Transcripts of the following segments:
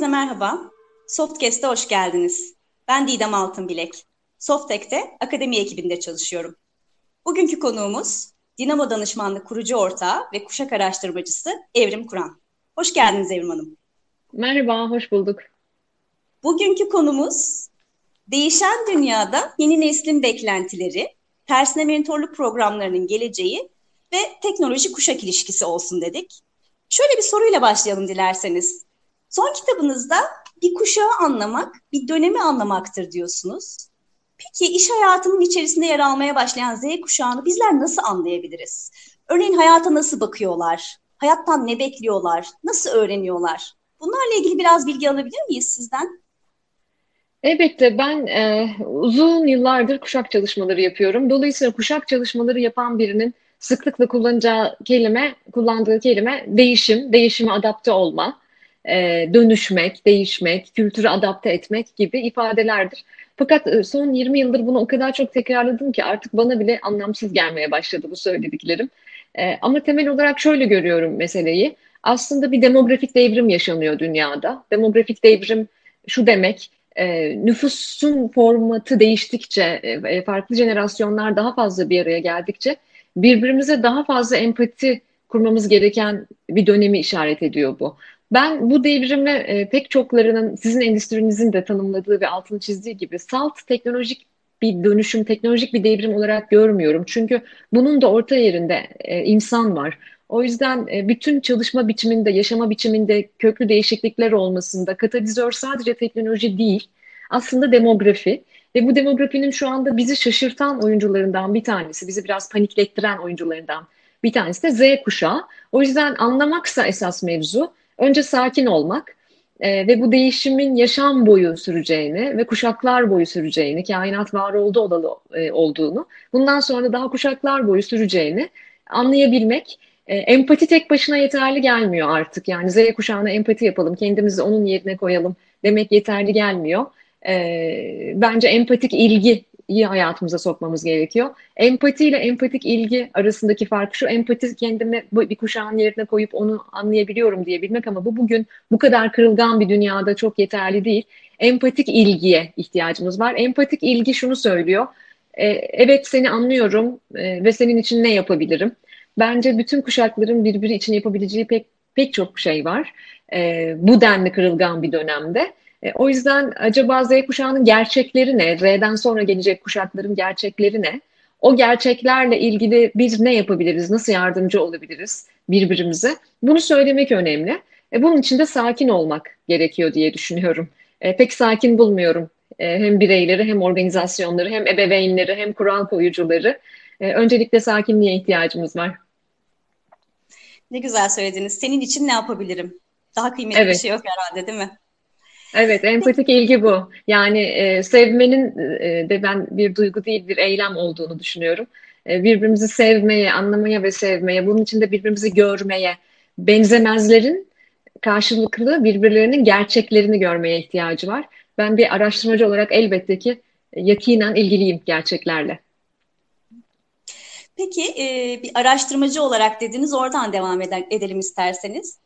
Herkese merhaba. Softcast'e hoş geldiniz. Ben Didem Altınbilek. Softek'te akademi ekibinde çalışıyorum. Bugünkü konuğumuz Dinamo Danışmanlık kurucu ortağı ve kuşak araştırmacısı Evrim Kur'an. Hoş geldiniz Evrim Hanım. Merhaba, hoş bulduk. Bugünkü konumuz değişen dünyada yeni neslin beklentileri, tersine mentorluk programlarının geleceği ve teknoloji kuşak ilişkisi olsun dedik. Şöyle bir soruyla başlayalım dilerseniz. Son kitabınızda bir kuşağı anlamak, bir dönemi anlamaktır diyorsunuz. Peki iş hayatının içerisinde yer almaya başlayan Z kuşağını bizler nasıl anlayabiliriz? Örneğin hayata nasıl bakıyorlar? Hayattan ne bekliyorlar? Nasıl öğreniyorlar? Bunlarla ilgili biraz bilgi alabilir miyiz sizden? Elbette ben e, uzun yıllardır kuşak çalışmaları yapıyorum. Dolayısıyla kuşak çalışmaları yapan birinin sıklıkla kullanacağı kelime, kullandığı kelime değişim, değişime adapte olma, e, dönüşmek, değişmek, kültürü adapte etmek gibi ifadelerdir. Fakat e, son 20 yıldır bunu o kadar çok tekrarladım ki artık bana bile anlamsız gelmeye başladı bu söylediklerim. E, ama temel olarak şöyle görüyorum meseleyi. Aslında bir demografik devrim yaşanıyor dünyada. Demografik devrim şu demek, nüfusun formatı değiştikçe, farklı jenerasyonlar daha fazla bir araya geldikçe birbirimize daha fazla empati kurmamız gereken bir dönemi işaret ediyor bu. Ben bu devrimi e, pek çoklarının sizin endüstrinizin de tanımladığı ve altını çizdiği gibi salt teknolojik bir dönüşüm, teknolojik bir devrim olarak görmüyorum. Çünkü bunun da orta yerinde e, insan var. O yüzden e, bütün çalışma biçiminde, yaşama biçiminde köklü değişiklikler olmasında katalizör sadece teknoloji değil, aslında demografi. Ve bu demografinin şu anda bizi şaşırtan oyuncularından bir tanesi, bizi biraz paniklettiren oyuncularından bir tanesi de Z kuşağı. O yüzden anlamaksa esas mevzu, önce sakin olmak e, ve bu değişimin yaşam boyu süreceğini ve kuşaklar boyu süreceğini, kainat var oldu olalı e, olduğunu, bundan sonra daha kuşaklar boyu süreceğini anlayabilmek. E, empati tek başına yeterli gelmiyor artık. Yani Z kuşağına empati yapalım, kendimizi onun yerine koyalım demek yeterli gelmiyor e, bence empatik ilgi iyi hayatımıza sokmamız gerekiyor. Empati ile empatik ilgi arasındaki fark şu, empati kendimi bir kuşağın yerine koyup onu anlayabiliyorum diyebilmek ama bu bugün bu kadar kırılgan bir dünyada çok yeterli değil. Empatik ilgiye ihtiyacımız var. Empatik ilgi şunu söylüyor, e, evet seni anlıyorum e, ve senin için ne yapabilirim? Bence bütün kuşakların birbiri için yapabileceği pek pek çok şey var. E, bu denli kırılgan bir dönemde. E, o yüzden acaba Z kuşağının gerçekleri ne? Z'den sonra gelecek kuşakların gerçekleri ne? O gerçeklerle ilgili biz ne yapabiliriz? Nasıl yardımcı olabiliriz birbirimize? Bunu söylemek önemli. E, bunun için de sakin olmak gerekiyor diye düşünüyorum. E, pek sakin bulmuyorum e, hem bireyleri hem organizasyonları hem ebeveynleri hem kural koyucuları. E, öncelikle sakinliğe ihtiyacımız var. Ne güzel söylediniz. Senin için ne yapabilirim? Daha kıymetli evet. bir şey yok herhalde değil mi? Evet, empatik ilgi bu. Yani e, sevmenin e, de ben bir duygu değil, bir eylem olduğunu düşünüyorum. E, birbirimizi sevmeye, anlamaya ve sevmeye, bunun için de birbirimizi görmeye, benzemezlerin karşılıklı birbirlerinin gerçeklerini görmeye ihtiyacı var. Ben bir araştırmacı olarak elbette ki yakinen ilgiliyim gerçeklerle. Peki e, bir araştırmacı olarak dediniz oradan devam edelim isterseniz.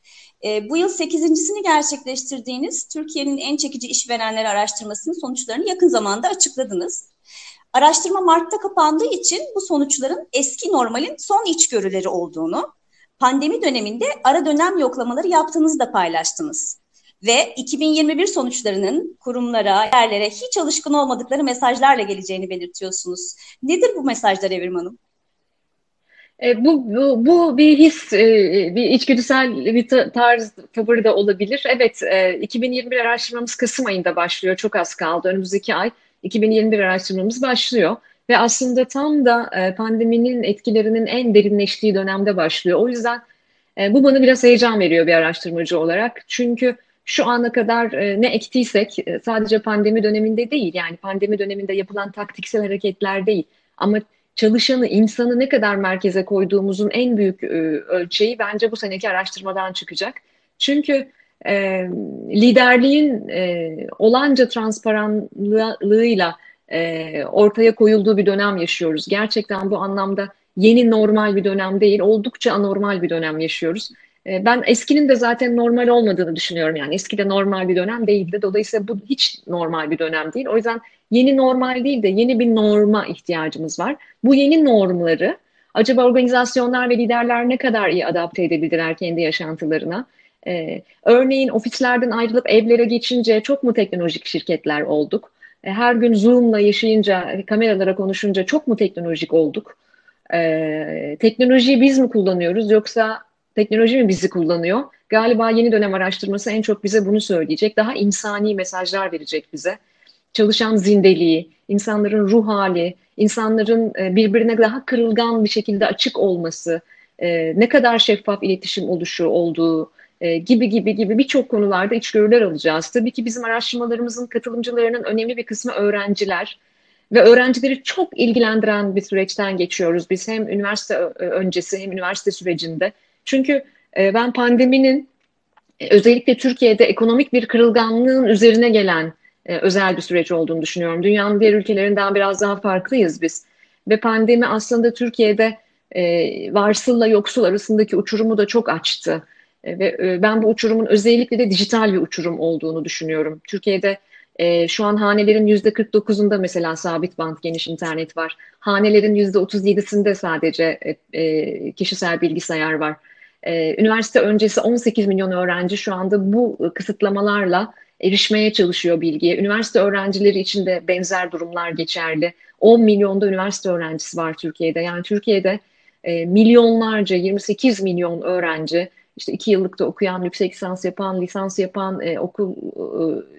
E, bu yıl sekizincisini gerçekleştirdiğiniz Türkiye'nin en çekici işverenleri araştırmasının sonuçlarını yakın zamanda açıkladınız. Araştırma Mart'ta kapandığı için bu sonuçların eski normalin son içgörüleri olduğunu, pandemi döneminde ara dönem yoklamaları yaptığınızı da paylaştınız. Ve 2021 sonuçlarının kurumlara, yerlere hiç alışkın olmadıkları mesajlarla geleceğini belirtiyorsunuz. Nedir bu mesajlar Evrim Hanım? E, bu, bu, bu bir his, e, bir içgüdüsel bir tarz tavır da olabilir. Evet, e, 2021 araştırmamız Kasım ayında başlıyor. Çok az kaldı. Önümüzdeki ay 2021 araştırmamız başlıyor. Ve aslında tam da e, pandeminin etkilerinin en derinleştiği dönemde başlıyor. O yüzden e, bu bana biraz heyecan veriyor bir araştırmacı olarak. Çünkü şu ana kadar e, ne ektiysek e, sadece pandemi döneminde değil yani pandemi döneminde yapılan taktiksel hareketler değil ama çalışanı, insanı ne kadar merkeze koyduğumuzun en büyük e, ölçeği bence bu seneki araştırmadan çıkacak. Çünkü e, liderliğin e, olanca transparanlığıyla e, ortaya koyulduğu bir dönem yaşıyoruz. Gerçekten bu anlamda yeni normal bir dönem değil, oldukça anormal bir dönem yaşıyoruz. E, ben eskinin de zaten normal olmadığını düşünüyorum. Yani eski de normal bir dönem değildi. Dolayısıyla bu hiç normal bir dönem değil. O yüzden yeni normal değil de yeni bir norma ihtiyacımız var. Bu yeni normları acaba organizasyonlar ve liderler ne kadar iyi adapte edebilirler kendi yaşantılarına? Ee, örneğin ofislerden ayrılıp evlere geçince çok mu teknolojik şirketler olduk? Ee, her gün Zoom'la yaşayınca, kameralara konuşunca çok mu teknolojik olduk? Ee, teknolojiyi biz mi kullanıyoruz yoksa teknoloji mi bizi kullanıyor? Galiba yeni dönem araştırması en çok bize bunu söyleyecek. Daha insani mesajlar verecek bize. Çalışan zindeliği, insanların ruh hali, insanların e, birbirine daha kırılgan bir şekilde açık olması, e, ne kadar şeffaf iletişim oluşu olduğu, e, gibi gibi gibi birçok konularda içgörüler alacağız. Tabii ki bizim araştırmalarımızın katılımcılarının önemli bir kısmı öğrenciler ve öğrencileri çok ilgilendiren bir süreçten geçiyoruz. Biz hem üniversite öncesi hem üniversite sürecinde. Çünkü e, ben pandeminin e, özellikle Türkiye'de ekonomik bir kırılganlığın üzerine gelen özel bir süreç olduğunu düşünüyorum. Dünyanın diğer ülkelerinden biraz daha farklıyız biz. Ve pandemi aslında Türkiye'de varsılla yoksul arasındaki uçurumu da çok açtı. E, ve e, ben bu uçurumun özellikle de dijital bir uçurum olduğunu düşünüyorum. Türkiye'de e, şu an hanelerin yüzde 49'unda mesela sabit band geniş internet var. Hanelerin yüzde 37'sinde sadece e, e, kişisel bilgisayar var. E, üniversite öncesi 18 milyon öğrenci şu anda bu kısıtlamalarla erişmeye çalışıyor bilgiye. Üniversite öğrencileri için de benzer durumlar geçerli. 10 milyonda üniversite öğrencisi var Türkiye'de. Yani Türkiye'de e, milyonlarca, 28 milyon öğrenci işte iki yıllıkta okuyan, yüksek lisans yapan, lisans yapan, e, okul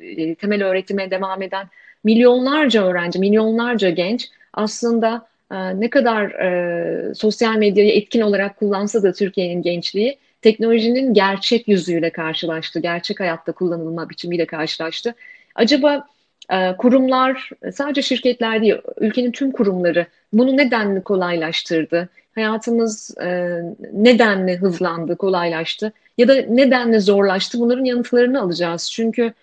e, temel öğretime devam eden milyonlarca öğrenci, milyonlarca genç aslında ne kadar e, sosyal medyayı etkin olarak kullansa da Türkiye'nin gençliği teknolojinin gerçek yüzüyle karşılaştı, gerçek hayatta kullanılma biçimiyle karşılaştı. Acaba e, kurumlar, sadece şirketler değil, ülkenin tüm kurumları bunu nedenli kolaylaştırdı? hayatımız e, nedenle hızlandı, kolaylaştı ya da nedenle zorlaştı bunların yanıtlarını alacağız. Çünkü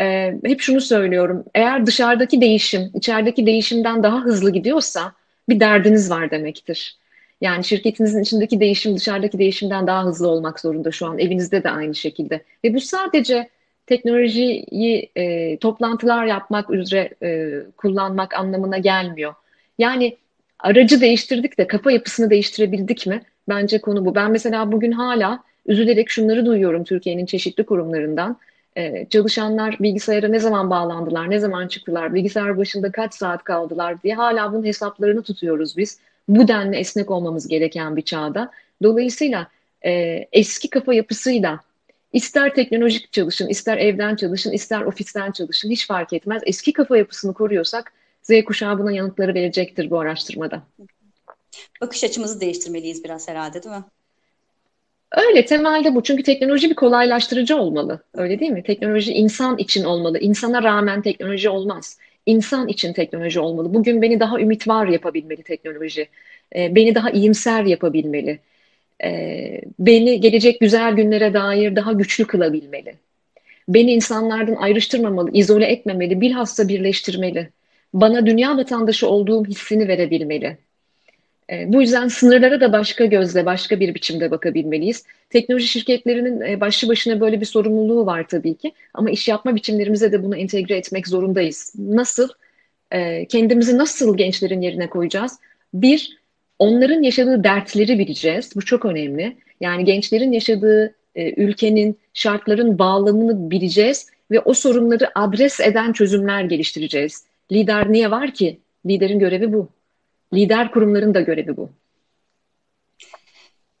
e, hep şunu söylüyorum, eğer dışarıdaki değişim, içerideki değişimden daha hızlı gidiyorsa bir derdiniz var demektir. Yani şirketinizin içindeki değişim dışarıdaki değişimden daha hızlı olmak zorunda şu an. Evinizde de aynı şekilde. Ve bu sadece teknolojiyi e, toplantılar yapmak üzere e, kullanmak anlamına gelmiyor. Yani aracı değiştirdik de kafa yapısını değiştirebildik mi? Bence konu bu. Ben mesela bugün hala üzülerek şunları duyuyorum Türkiye'nin çeşitli kurumlarından. Ee, çalışanlar bilgisayara ne zaman bağlandılar, ne zaman çıktılar, bilgisayar başında kaç saat kaldılar diye hala bunun hesaplarını tutuyoruz biz. Bu denli esnek olmamız gereken bir çağda. Dolayısıyla e, eski kafa yapısıyla ister teknolojik çalışın, ister evden çalışın, ister ofisten çalışın hiç fark etmez. Eski kafa yapısını koruyorsak Z kuşağı buna yanıtları verecektir bu araştırmada. Bakış açımızı değiştirmeliyiz biraz herhalde değil mi? Öyle temelde bu. Çünkü teknoloji bir kolaylaştırıcı olmalı. Öyle değil mi? Teknoloji insan için olmalı. İnsana rağmen teknoloji olmaz. İnsan için teknoloji olmalı. Bugün beni daha ümit var yapabilmeli teknoloji. Ee, beni daha iyimser yapabilmeli. Ee, beni gelecek güzel günlere dair daha güçlü kılabilmeli. Beni insanlardan ayrıştırmamalı, izole etmemeli, bilhassa birleştirmeli bana dünya vatandaşı olduğum hissini verebilmeli. E, bu yüzden sınırlara da başka gözle, başka bir biçimde bakabilmeliyiz. Teknoloji şirketlerinin e, başlı başına böyle bir sorumluluğu var tabii ki. Ama iş yapma biçimlerimize de bunu entegre etmek zorundayız. Nasıl? E, kendimizi nasıl gençlerin yerine koyacağız? Bir, onların yaşadığı dertleri bileceğiz. Bu çok önemli. Yani gençlerin yaşadığı ülkenin, şartların bağlamını bileceğiz ve o sorunları adres eden çözümler geliştireceğiz. Lider niye var ki? Liderin görevi bu. Lider kurumların da görevi bu.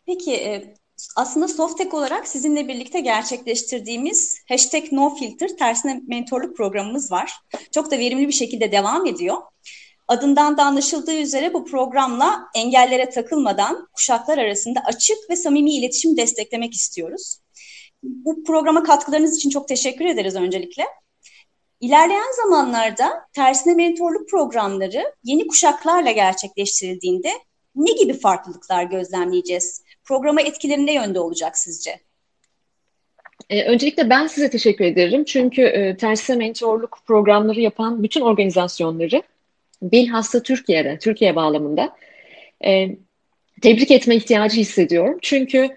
Peki e, aslında Softek olarak sizinle birlikte gerçekleştirdiğimiz hashtag NoFilter tersine mentorluk programımız var. Çok da verimli bir şekilde devam ediyor. Adından da anlaşıldığı üzere bu programla engellere takılmadan kuşaklar arasında açık ve samimi iletişim desteklemek istiyoruz. Bu programa katkılarınız için çok teşekkür ederiz öncelikle. İlerleyen zamanlarda tersine mentorluk programları yeni kuşaklarla gerçekleştirildiğinde ne gibi farklılıklar gözlemleyeceğiz? Programa etkileri ne yönde olacak sizce? E, öncelikle ben size teşekkür ederim. Çünkü e, tersine mentorluk programları yapan bütün organizasyonları bilhassa Türkiye'de, Türkiye bağlamında e, tebrik etme ihtiyacı hissediyorum. Çünkü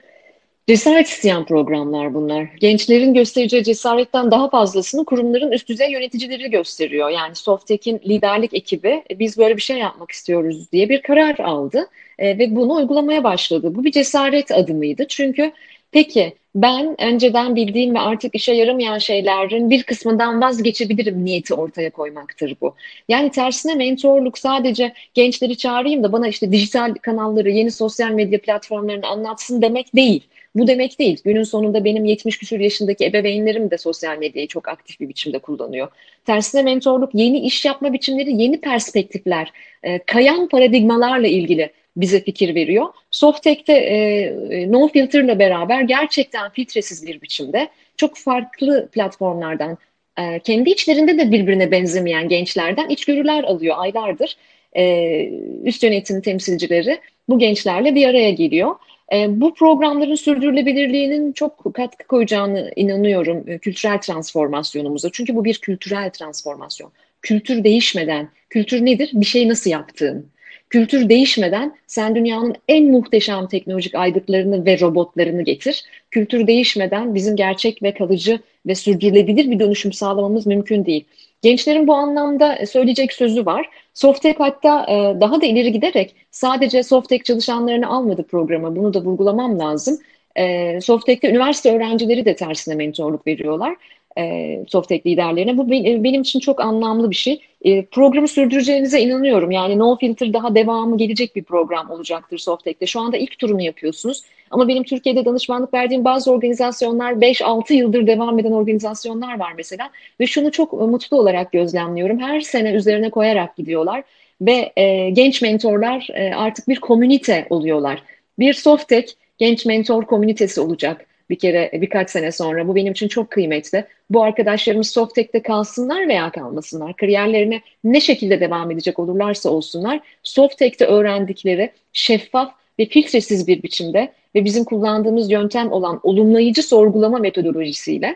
Cesaret isteyen programlar bunlar. Gençlerin göstereceği cesaretten daha fazlasını kurumların üst düzey yöneticileri gösteriyor. Yani Softek'in liderlik ekibi e, biz böyle bir şey yapmak istiyoruz diye bir karar aldı e, ve bunu uygulamaya başladı. Bu bir cesaret adımıydı. Çünkü peki ben önceden bildiğim ve artık işe yaramayan şeylerin bir kısmından vazgeçebilirim niyeti ortaya koymaktır bu. Yani tersine mentorluk sadece gençleri çağırayım da bana işte dijital kanalları, yeni sosyal medya platformlarını anlatsın demek değil. Bu demek değil. Günün sonunda benim 70 küsur yaşındaki ebeveynlerim de sosyal medyayı çok aktif bir biçimde kullanıyor. Tersine mentorluk yeni iş yapma biçimleri, yeni perspektifler, e, kayan paradigmalarla ilgili bize fikir veriyor. Softek'te e, No Filter'la beraber gerçekten filtresiz bir biçimde çok farklı platformlardan e, kendi içlerinde de birbirine benzemeyen gençlerden içgörüler alıyor aylardır. E, üst yönetim temsilcileri bu gençlerle bir araya geliyor. E, bu programların sürdürülebilirliğinin çok katkı koyacağını inanıyorum e, kültürel transformasyonumuza. Çünkü bu bir kültürel transformasyon. Kültür değişmeden, kültür nedir? Bir şey nasıl yaptığın. Kültür değişmeden sen dünyanın en muhteşem teknolojik aygıtlarını ve robotlarını getir. Kültür değişmeden bizim gerçek ve kalıcı ve sürdürülebilir bir dönüşüm sağlamamız mümkün değil. Gençlerin bu anlamda söyleyecek sözü var. Softek hatta e, daha da ileri giderek sadece Softek çalışanlarını almadı programa. Bunu da vurgulamam lazım. E, Softek'te üniversite öğrencileri de tersine mentorluk veriyorlar e, Softek liderlerine. Bu benim için çok anlamlı bir şey. E, programı sürdüreceğinize inanıyorum. Yani No Filter daha devamı gelecek bir program olacaktır Softek'te. Şu anda ilk turunu yapıyorsunuz. Ama benim Türkiye'de danışmanlık verdiğim bazı organizasyonlar 5-6 yıldır devam eden organizasyonlar var mesela. Ve şunu çok mutlu olarak gözlemliyorum. Her sene üzerine koyarak gidiyorlar. Ve e, genç mentorlar e, artık bir komünite oluyorlar. Bir Softek genç mentor komünitesi olacak bir kere birkaç sene sonra. Bu benim için çok kıymetli. Bu arkadaşlarımız Softek'te kalsınlar veya kalmasınlar. Kariyerlerine ne şekilde devam edecek olurlarsa olsunlar. Softek'te öğrendikleri şeffaf ve filtresiz bir biçimde ve bizim kullandığımız yöntem olan olumlayıcı sorgulama metodolojisiyle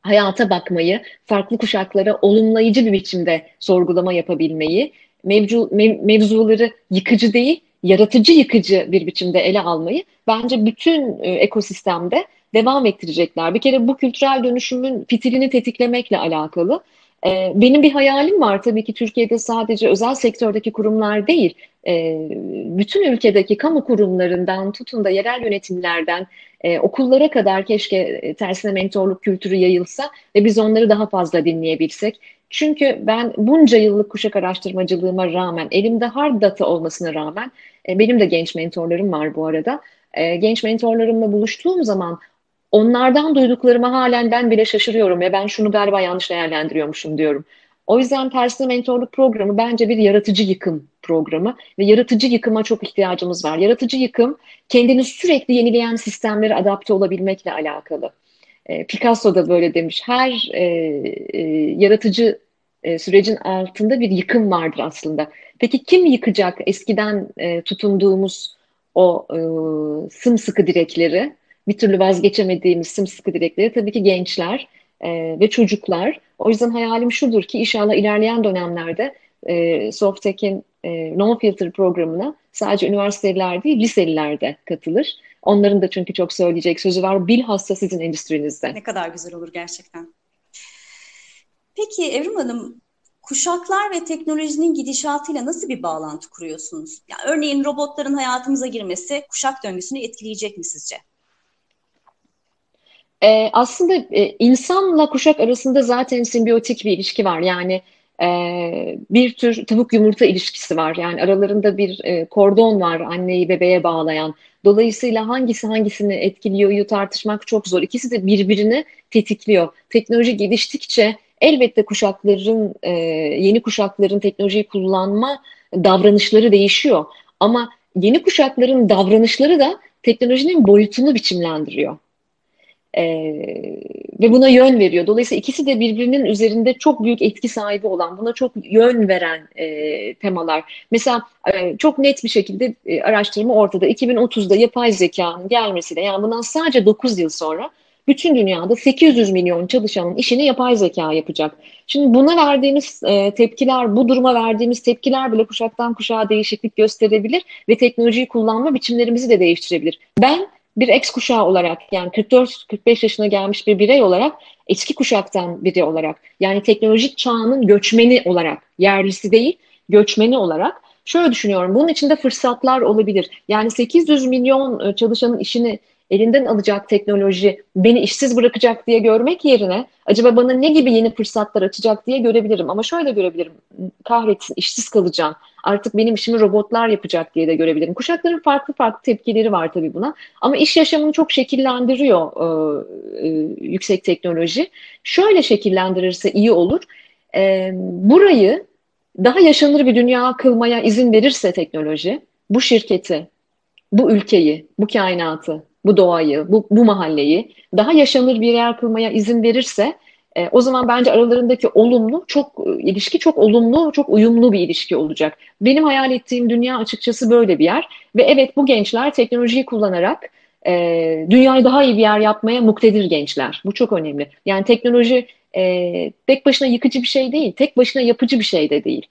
hayata bakmayı, farklı kuşaklara olumlayıcı bir biçimde sorgulama yapabilmeyi, mevcu, mev, mevzuları yıkıcı değil, yaratıcı yıkıcı bir biçimde ele almayı bence bütün e, ekosistemde devam ettirecekler. Bir kere bu kültürel dönüşümün fitilini tetiklemekle alakalı. E, benim bir hayalim var tabii ki Türkiye'de sadece özel sektördeki kurumlar değil, e, bütün ülkedeki kamu kurumlarından tutun da yerel yönetimlerden e, okullara kadar keşke tersine mentorluk kültürü yayılsa ve biz onları daha fazla dinleyebilsek. Çünkü ben bunca yıllık kuşak araştırmacılığıma rağmen, elimde hard data olmasına rağmen, e, benim de genç mentorlarım var bu arada. Genç mentorlarımla buluştuğum zaman onlardan duyduklarıma halen ben bile şaşırıyorum ve ben şunu galiba yanlış değerlendiriyormuşum diyorum. O yüzden tersine mentorluk programı bence bir yaratıcı yıkım programı ve yaratıcı yıkıma çok ihtiyacımız var. Yaratıcı yıkım kendini sürekli yenileyen sistemlere adapte olabilmekle alakalı. E, Picasso da böyle demiş. Her e, e, yaratıcı e, sürecin altında bir yıkım vardır aslında. Peki kim yıkacak eskiden e, tutunduğumuz o e, sımsıkı direkleri, bir türlü vazgeçemediğimiz sımsıkı direkleri tabii ki gençler e, ve çocuklar. O yüzden hayalim şudur ki inşallah ilerleyen dönemlerde e, Softek'in e, non-filter programına sadece üniversiteler değil liseliler de katılır. Onların da çünkü çok söyleyecek sözü var. Bilhassa sizin endüstrinizde. Ne kadar güzel olur gerçekten. Peki Evrim Hanım, kuşaklar ve teknolojinin gidişatıyla nasıl bir bağlantı kuruyorsunuz? Yani örneğin robotların hayatımıza girmesi kuşak döngüsünü etkileyecek mi sizce? Ee, aslında e, insanla kuşak arasında zaten simbiyotik bir ilişki var. Yani e, bir tür tavuk yumurta ilişkisi var. Yani aralarında bir e, kordon var anneyi bebeğe bağlayan. Dolayısıyla hangisi hangisini etkiliyor tartışmak çok zor. İkisi de birbirini tetikliyor. Teknoloji geliştikçe elbette kuşakların, e, yeni kuşakların teknolojiyi kullanma davranışları değişiyor. Ama yeni kuşakların davranışları da teknolojinin boyutunu biçimlendiriyor. E, ve buna yön veriyor. Dolayısıyla ikisi de birbirinin üzerinde çok büyük etki sahibi olan, buna çok yön veren e, temalar. Mesela e, çok net bir şekilde e, araştırma ortada. 2030'da yapay zekanın gelmesiyle, yani bundan sadece 9 yıl sonra bütün dünyada 800 milyon çalışanın işini yapay zeka yapacak. Şimdi buna verdiğimiz e, tepkiler, bu duruma verdiğimiz tepkiler bile kuşaktan kuşağa değişiklik gösterebilir ve teknolojiyi kullanma biçimlerimizi de değiştirebilir. Ben bir ex kuşağı olarak yani 44-45 yaşına gelmiş bir birey olarak eski kuşaktan biri olarak yani teknolojik çağının göçmeni olarak yerlisi değil göçmeni olarak şöyle düşünüyorum bunun içinde fırsatlar olabilir. Yani 800 milyon e, çalışanın işini elinden alacak teknoloji beni işsiz bırakacak diye görmek yerine acaba bana ne gibi yeni fırsatlar açacak diye görebilirim. Ama şöyle görebilirim. Kahretsin işsiz kalacağım. Artık benim işimi robotlar yapacak diye de görebilirim. Kuşakların farklı farklı tepkileri var tabii buna. Ama iş yaşamını çok şekillendiriyor e, e, yüksek teknoloji. Şöyle şekillendirirse iyi olur. E, burayı daha yaşanır bir dünya kılmaya izin verirse teknoloji, bu şirketi, bu ülkeyi, bu kainatı, bu doğayı, bu, bu mahalleyi daha yaşanır bir yer kılmaya izin verirse e, o zaman bence aralarındaki olumlu, çok e, ilişki çok olumlu, çok uyumlu bir ilişki olacak. Benim hayal ettiğim dünya açıkçası böyle bir yer ve evet bu gençler teknolojiyi kullanarak e, dünyayı daha iyi bir yer yapmaya muktedir gençler. Bu çok önemli. Yani teknoloji e, tek başına yıkıcı bir şey değil, tek başına yapıcı bir şey de değil.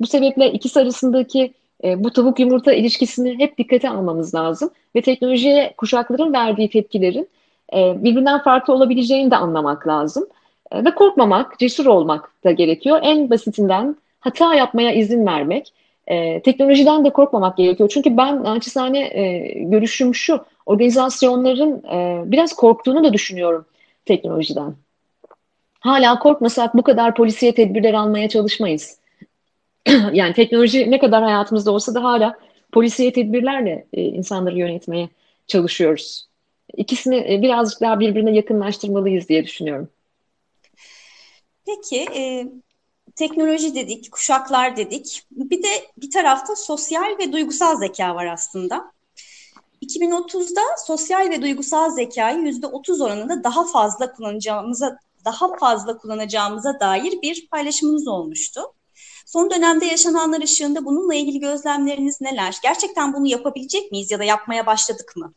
Bu sebeple ikisi arasındaki e, bu tavuk yumurta ilişkisini hep dikkate almamız lazım ve teknolojiye kuşakların verdiği tepkilerin e, birbirinden farklı olabileceğini de anlamak lazım. E, ve korkmamak, cesur olmak da gerekiyor. En basitinden hata yapmaya izin vermek, e, teknolojiden de korkmamak gerekiyor. Çünkü ben naçizane e, görüşüm şu, organizasyonların e, biraz korktuğunu da düşünüyorum teknolojiden. Hala korkmasak bu kadar polisiye tedbirler almaya çalışmayız. yani teknoloji ne kadar hayatımızda olsa da hala polisiye tedbirlerle e, insanları yönetmeye çalışıyoruz. İkisini e, birazcık daha birbirine yakınlaştırmalıyız diye düşünüyorum. Peki, e, teknoloji dedik, kuşaklar dedik. Bir de bir tarafta sosyal ve duygusal zeka var aslında. 2030'da sosyal ve duygusal zekayı %30 oranında daha fazla kullanacağımıza daha fazla kullanacağımıza dair bir paylaşımınız olmuştu. Son dönemde yaşananlar ışığında bununla ilgili gözlemleriniz neler? Gerçekten bunu yapabilecek miyiz ya da yapmaya başladık mı?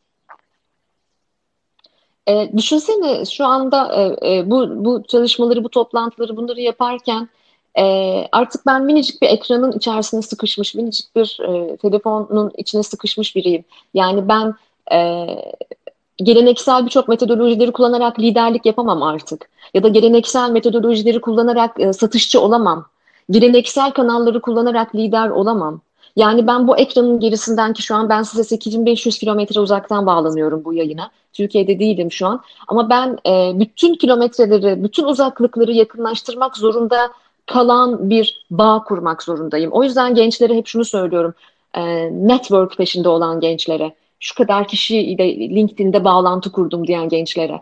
E, düşünsene şu anda e, e, bu, bu çalışmaları, bu toplantıları bunları yaparken e, artık ben minicik bir ekranın içerisine sıkışmış, minicik bir e, telefonun içine sıkışmış biriyim. Yani ben e, geleneksel birçok metodolojileri kullanarak liderlik yapamam artık. Ya da geleneksel metodolojileri kullanarak e, satışçı olamam. Geleneksel kanalları kullanarak lider olamam. Yani ben bu ekranın gerisinden ki şu an ben size 8500 kilometre uzaktan bağlanıyorum bu yayına. Türkiye'de değilim şu an. Ama ben e, bütün kilometreleri, bütün uzaklıkları yakınlaştırmak zorunda kalan bir bağ kurmak zorundayım. O yüzden gençlere hep şunu söylüyorum. E, network peşinde olan gençlere. Şu kadar kişiyle LinkedIn'de bağlantı kurdum diyen gençlere.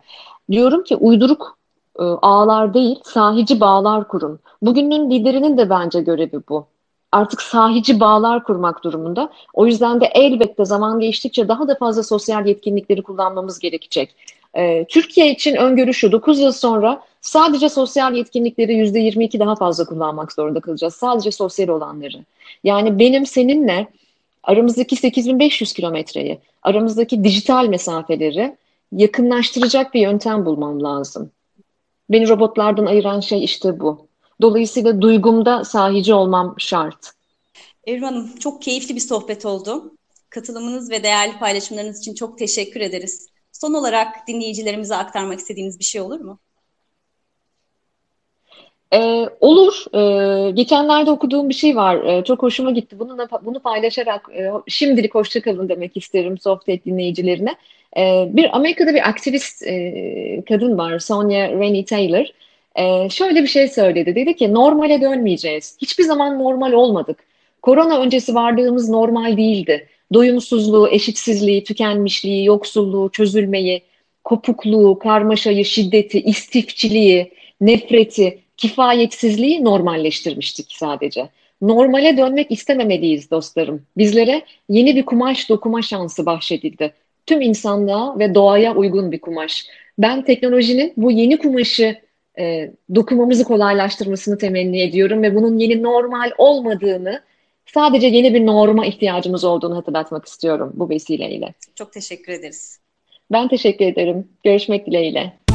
Diyorum ki uyduruk ağlar değil, sahici bağlar kurun. Bugünün liderinin de bence görevi bu artık sahici bağlar kurmak durumunda. O yüzden de elbette zaman geçtikçe daha da fazla sosyal yetkinlikleri kullanmamız gerekecek. Ee, Türkiye için öngörü şu, 9 yıl sonra sadece sosyal yetkinlikleri %22 daha fazla kullanmak zorunda kalacağız. Sadece sosyal olanları. Yani benim seninle aramızdaki 8500 kilometreyi, aramızdaki dijital mesafeleri yakınlaştıracak bir yöntem bulmam lazım. Beni robotlardan ayıran şey işte bu. Dolayısıyla duygumda sahici olmam şart. Evru Hanım çok keyifli bir sohbet oldu. Katılımınız ve değerli paylaşımlarınız için çok teşekkür ederiz. Son olarak dinleyicilerimize aktarmak istediğiniz bir şey olur mu? Ee, olur. Ee, geçenlerde okuduğum bir şey var. Ee, çok hoşuma gitti. Bunu, bunu paylaşarak e, şimdilik hoşçakalın demek isterim sohbet dinleyicilerine. Ee, bir Amerika'da bir aktivist e, kadın var. Sonia Rennie Taylor. Ee, şöyle bir şey söyledi. Dedi ki normale dönmeyeceğiz. Hiçbir zaman normal olmadık. Korona öncesi varlığımız normal değildi. Doyumsuzluğu, eşitsizliği, tükenmişliği, yoksulluğu, çözülmeyi, kopukluğu, karmaşayı, şiddeti, istifçiliği, nefreti, kifayetsizliği normalleştirmiştik sadece. Normale dönmek istememeliyiz dostlarım. Bizlere yeni bir kumaş dokuma şansı bahşedildi. Tüm insanlığa ve doğaya uygun bir kumaş. Ben teknolojinin bu yeni kumaşı e, dokumamızı kolaylaştırmasını temenni ediyorum ve bunun yeni normal olmadığını sadece yeni bir norma ihtiyacımız olduğunu hatırlatmak istiyorum bu vesileyle. Çok teşekkür ederiz. Ben teşekkür ederim. Görüşmek dileğiyle.